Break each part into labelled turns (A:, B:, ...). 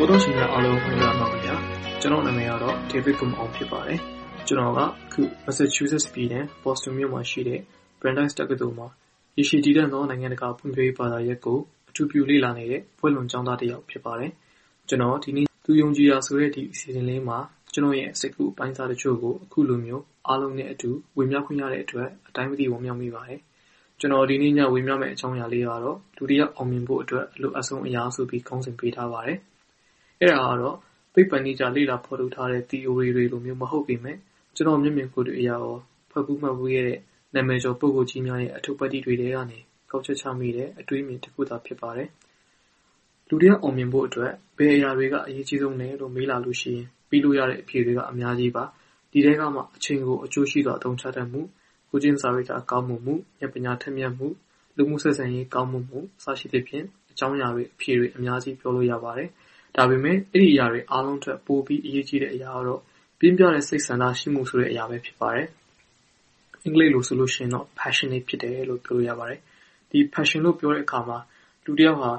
A: ကိုတော်ရှင်များအားလုံးမင်္ဂလာပါခင်ဗျာကျွန်တော်နာမည်ကတော့ David ကုမအောင်ဖြစ်ပါတယ်ကျွန်တော်ကအခု Massachusetts ပြည်နယ် Boston မြို့မှာရှိတဲ့ Brandeis တက္ကသိုလ်မှာရရှိတည်တဲ့သောနိုင်ငံတကာဖွံ့ဖြိုးရေးဘာသာရပ်ကိုအထူးပြုလေ့လာနေတဲ့ဘွဲ့လွန်ကျောင်းသားတစ်ယောက်ဖြစ်ပါတယ်ကျွန်တော်ဒီနေ့သူယုံကြည်ရာဆိုတဲ့ဒီအစီအစဉ်လေးမှာကျွန်တော်ရဲ့စိတ်ကူးအပိုင်းစားတချို့ကိုအခုလိုမျိုးအားလုံးနဲ့အတူဝေမျှခွင့်ရတဲ့အတွက်အတိုင်းမသိဝမ်းမြောက်မိပါတယ်ကျွန်တော်ဒီနေ့ညဝေမျှမယ့်အကြောင်းအရာလေးကတော့လူတစ်ယောက်အောင်မြင်ဖို့အတွက်အလိုအဆုံးအရာဆိုပြီးခေါင်းစဉ်ပေးထားပါတယ် အဲ့ဒါကတော့သိပ္ပံနည်းကျလေ့လာဖော်ထုတ်ထားတဲ့ theory တွေလိုမျိုးမဟုတ်ပေမဲ့ကျွန်တော်မျက်မြင်ကိုယ်တွေ့အရာရောဖတ်ဖူးမှတ်ဖူးခဲ့တဲ့နာမည်ကျော်ပုဂ္ဂိုလ်ကြီးများရဲ့အထုပ်ပတ်တိတွေထဲကနေကောက်ချက်ချမိတဲ့အတွေးအမြင်တစ်ခုသာဖြစ်ပါတယ်။လူတစ်ယောက်အောင်မြင်ဖို့အတွက်ဘယ်အရာတွေကအရေးကြီးဆုံးလဲလို့မေးလာလို့ရှိရင်ပြီးလို့ရတဲ့အဖြေတွေကအများကြီးပါ။ဒီထဲကမှအချိန်ကိုအကျိုးရှိစွာအသုံးချတတ်မှု၊ကိုယ်ကျင့်စာရိတ္တကောင်းမွန်မှု၊ဉာဏ်ပညာထက်မြက်မှု၊လူမှုဆက်ဆံရေးကောင်းမွန်မှုအစရှိသဖြင့်အကြောင်းအရာတွေအဖြေတွေအများကြီးပြောလို့ရပါတယ် ဒါပေမဲ့ အဲဒီအရာတွေအားလုံးထက် ပိုပြီးအရေးကြီးတဲ့အရာကတော့ ပြင်းပြတဲ့ စိတ်ဆန္ဒရှိမှုဆိုတဲ့အရာပဲ ဖြစ်ပါတယ်။အင်္ဂလိပ်လိုဆိုလို့ရှိရင်တော့ passionate ဖြစ်တယ်လို့ ပြောလို့ရပါတယ်။ဒီ passion လို့ ပြောတဲ့အခါမှာ လူတယောက်ဟာ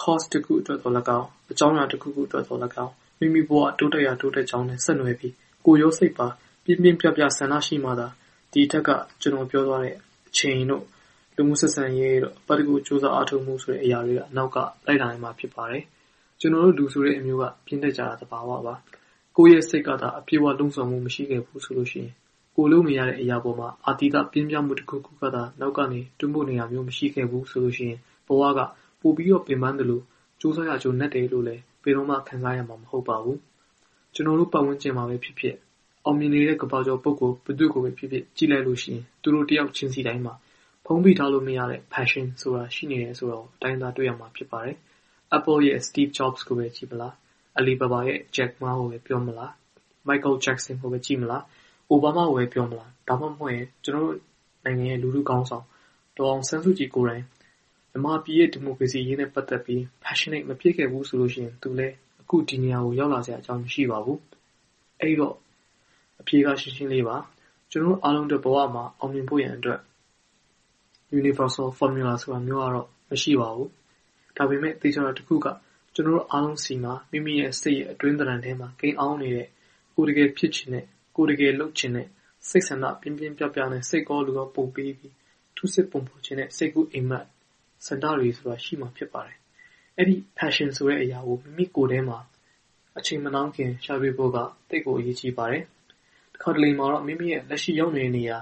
A: cause တခုအတွက်သော်လည်းကောင်း၊အကြောင်းအရာတခုခုအတွက်သော်လည်းကောင်း မိမိဘဝတိုးတက်ရာ တိုးတက်ကြောင်းနဲ့ ဆက်နွယ်ပြီး ကိုယ်ရောစိတ်ပါ ပြင်းပြင်းပြပြ ဆန္ဒရှိမှသာ ဒီအထက်က ကျနော်ပြောသွားတဲ့ အချိန်တို့၊လူမှုဆက်ဆံရေးတို့၊အပတ်တကုကြိုးစားအားထုတ်မှုဆိုတဲ့ အရာတွေက နောက်က လိုက်လာနိုင်မှာ ဖြစ်ပါတယ် ကျနော်တို့လူဆိုတဲ့အမျိုးကပြင်းတတ်ကြတာသဘာဝပါ။ကိုယ့်ရဲ့စိတ်ကသာအပြည့်အဝလှုံ့ဆော်မှုမရှိခဲ့ဘူးဆိုရင်ကိုယ်လုပ်နေရတဲ့အရာပေါ်မှာအာသီသပြင်းပြမှုတခုခုကသာနောက်ကနေတွန်းပို့နေတာမျိုးမရှိခဲ့ဘူးဆိုရင်ဘဝကပိုပြီးတော့ပင်ပန်းသလိုကြိုးစားရာကြိုးနက်တယ်လို့လည်းဘယ်တော့မှခံစားရမှာမဟုတ်ပါဘူး။ကျနော်တို့ပတ်ဝန်းကျင်မှာပဲဖြစ်ဖြစ်၊အောင်မြင်နေတဲ့ကမ္ဘာကျော်ပုဂ္ဂိုလ်ဘယ်သူ့ကိုပဲဖြစ်ဖြစ်ကြည့်လိုက်လို့ရှိရင်သူတို့တယောက်ချင်းစီတိုင်းမှာဖုံးဖိထားလို့မရတဲ့ passion ဆိုတာရှိနေတယ်ဆိုတာကိုအတိုင်းအတာတွေ့ရမှာဖြစ်ပါတယ်။ Apple ရဲ့ Steve Jobs ကိုပဲကြည့်မလား။ Alibaba ရဲ့ Jack Ma ကိုပဲပြောမလား။ Michael Jackson ကိုပဲကြည့်မလား။ Obama ကိုပဲပြောမလား။ဒါမှမဟုတ်ရင် ကျနော်တို့နိုင်ငံရဲ့ လူထုခေါင်းဆောင် ဒေါ်အောင်ဆန်းစုကြည်ကိုယ်တိုင် မြန်မာပြည်ရဲ့ ဒီမိုကရေစီအရေးနဲ့ပတ်သက်ပြီး passionate မဖြစ်ခဲ့ဘူးဆိုရင် သူလည်း အခု ဒီနေရာကို ရောက်လာစရာအကြောင်း မရှိပါဘူး။အဲဒီတော့ အဖြေက ရှင်းရှင်းလေးပါ။ကျနော်တို့အားလုံးအတွက် ဘဝမှာ အောင်မြင်ဖို့ရန်အတွက် universal formula ဆိုတာမျိုးကတော့ မရှိပါဘူး ဒါပေမဲ့သေချာတာတစ်ခုကကျနော်တို့အားလုံးဆီမှာမိမိရဲ့စိတ်ရဲ့အတွင်းသဏ္ဍာန်ထဲမှာကိန်းအောင်းနေတဲ့ကိုယ်တကယ်ဖြစ်ချင်တဲ့ကိုယ်တကယ်လုပ်ချင်တဲ့စိတ်ဆန္ဒပြင်းပြင်းပြပြနဲ့စိတ်ကောလူကောပုံပေးပြီးထုစစ်ပုံဖော်ခြင်းနဲ့စိတ်ကူးအိမ်မက်ဆန္ဒတွေဆိုတာရှိမှဖြစ်ပါတယ်။အဲ့ဒီ passion ဆိုတဲ့အရာကိုမိမိကိုယ်ထဲမှာအချိန်မနှောင်းခင်ရှာတွေ့ဖို့ကတိတ်ကိုအရေးကြီးပါတယ်။တစ်ခါတလေမှာတော့မိမိရဲ့လက်ရှိရောက်နေတဲ့နေရာ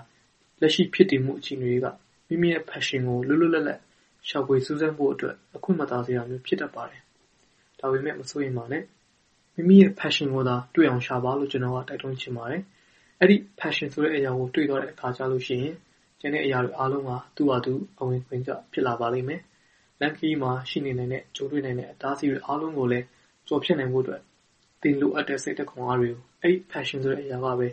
A: လက်ရှိဖြစ်တည်မှုအခြေအနေတွေကမိမိရဲ့ passion ကိုလွတ်လွတ်လပ်လပ် ရှာဖွေစူးစမ်းဖို့အတွက် အခွင့်မသာစရာမျိုး ဖြစ်တတ်ပါတယ်။ဒါပေမဲ့ မစိုးရိမ်ပါနဲ့။မိမိရဲ့ passion ကိုသာ တွေ့အောင်ရှာပါလို့ ကျနော်က တိုက်တွန်းချင်ပါတယ်။အဲဒီ passion ဆိုတဲ့အရာကို တွေ့သွားတဲ့အခါကျလို့ရှိရင် ကျန်တဲ့အရာတွေအားလုံးဟာ သူ့ဟာသူ အဝင်ခွင့်ကျ ဖြစ်လာပါလိမ့်မယ်။လမ်းခရီးမှာ ရှိနေနိုင်တဲ့ ကြုံတွေ့နိုင်တဲ့ အတားအဆီးတွေ အားလုံးကိုလည်း ကျော်ဖြတ်နိုင်ဖို့အတွက် သင်လိုအပ်တဲ့ စိတ်ဓာတ်ခွန်အားတွေကို အဲဒီ passion ဆိုတဲ့အရာကပဲ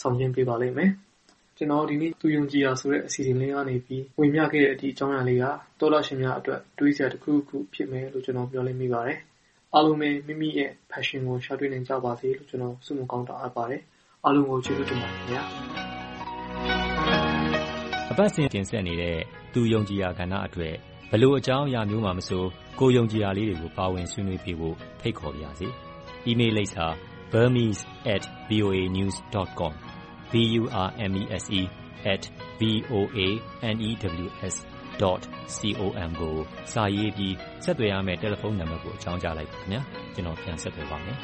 A: ဆောင်ကျဉ်ပေးပါလိမ့်မယ်။ ကျနော်ဒီနေ့သူယုံကြည်ရာဆိုတဲ့အစီအစဉ်လေးကနေပြီးဝေမျှခဲ့တဲ့ဒီအကြောင်းအရာလေးကသောတရှင်များအတွက်တွေးစရာတစ်ခုခုဖြစ်မယ်လို့ကျနော်မျှော်လင့်မိပါတယ်။အားလုံးပဲမိမိရဲ့ passion ကိုရှာတွေ့နိုင်ကြပါစေလို့ကျနော်ဆုမွန်ကောင်းတောင်းအပ်ပါတယ်။အားလုံးကိုကျေးဇူးတင်ပါတယ်ခင်ဗျာ။
B: အပတ်စဉ်တင်ဆက်နေတဲ့သူယုံကြည်ရာကဏ္ဍအတွက်ဘလို့အကြောင်းအရာမျိုးမှမဆိုကိုယုံကြည်ရာလေးတွေကိုပါဝင်ဆွေးနွေးပြဖို့ဖိတ်ခေါ်ပါရစေ။ email လိပ်စာ burmese@voanews.com B-U-R-M-E-S-E at V-O-A-N-E-W-S dot C-O-M ကိုစာရေးပြီးဆက်သွယ်ရမယ့်တယ်လီဖုန်းနံပါတ်ကိုအကြောင်းကြားလိုက်ပါခင်ဗျာကျွန်တော်ပြန်ဆက်သွယ်ပါမယ်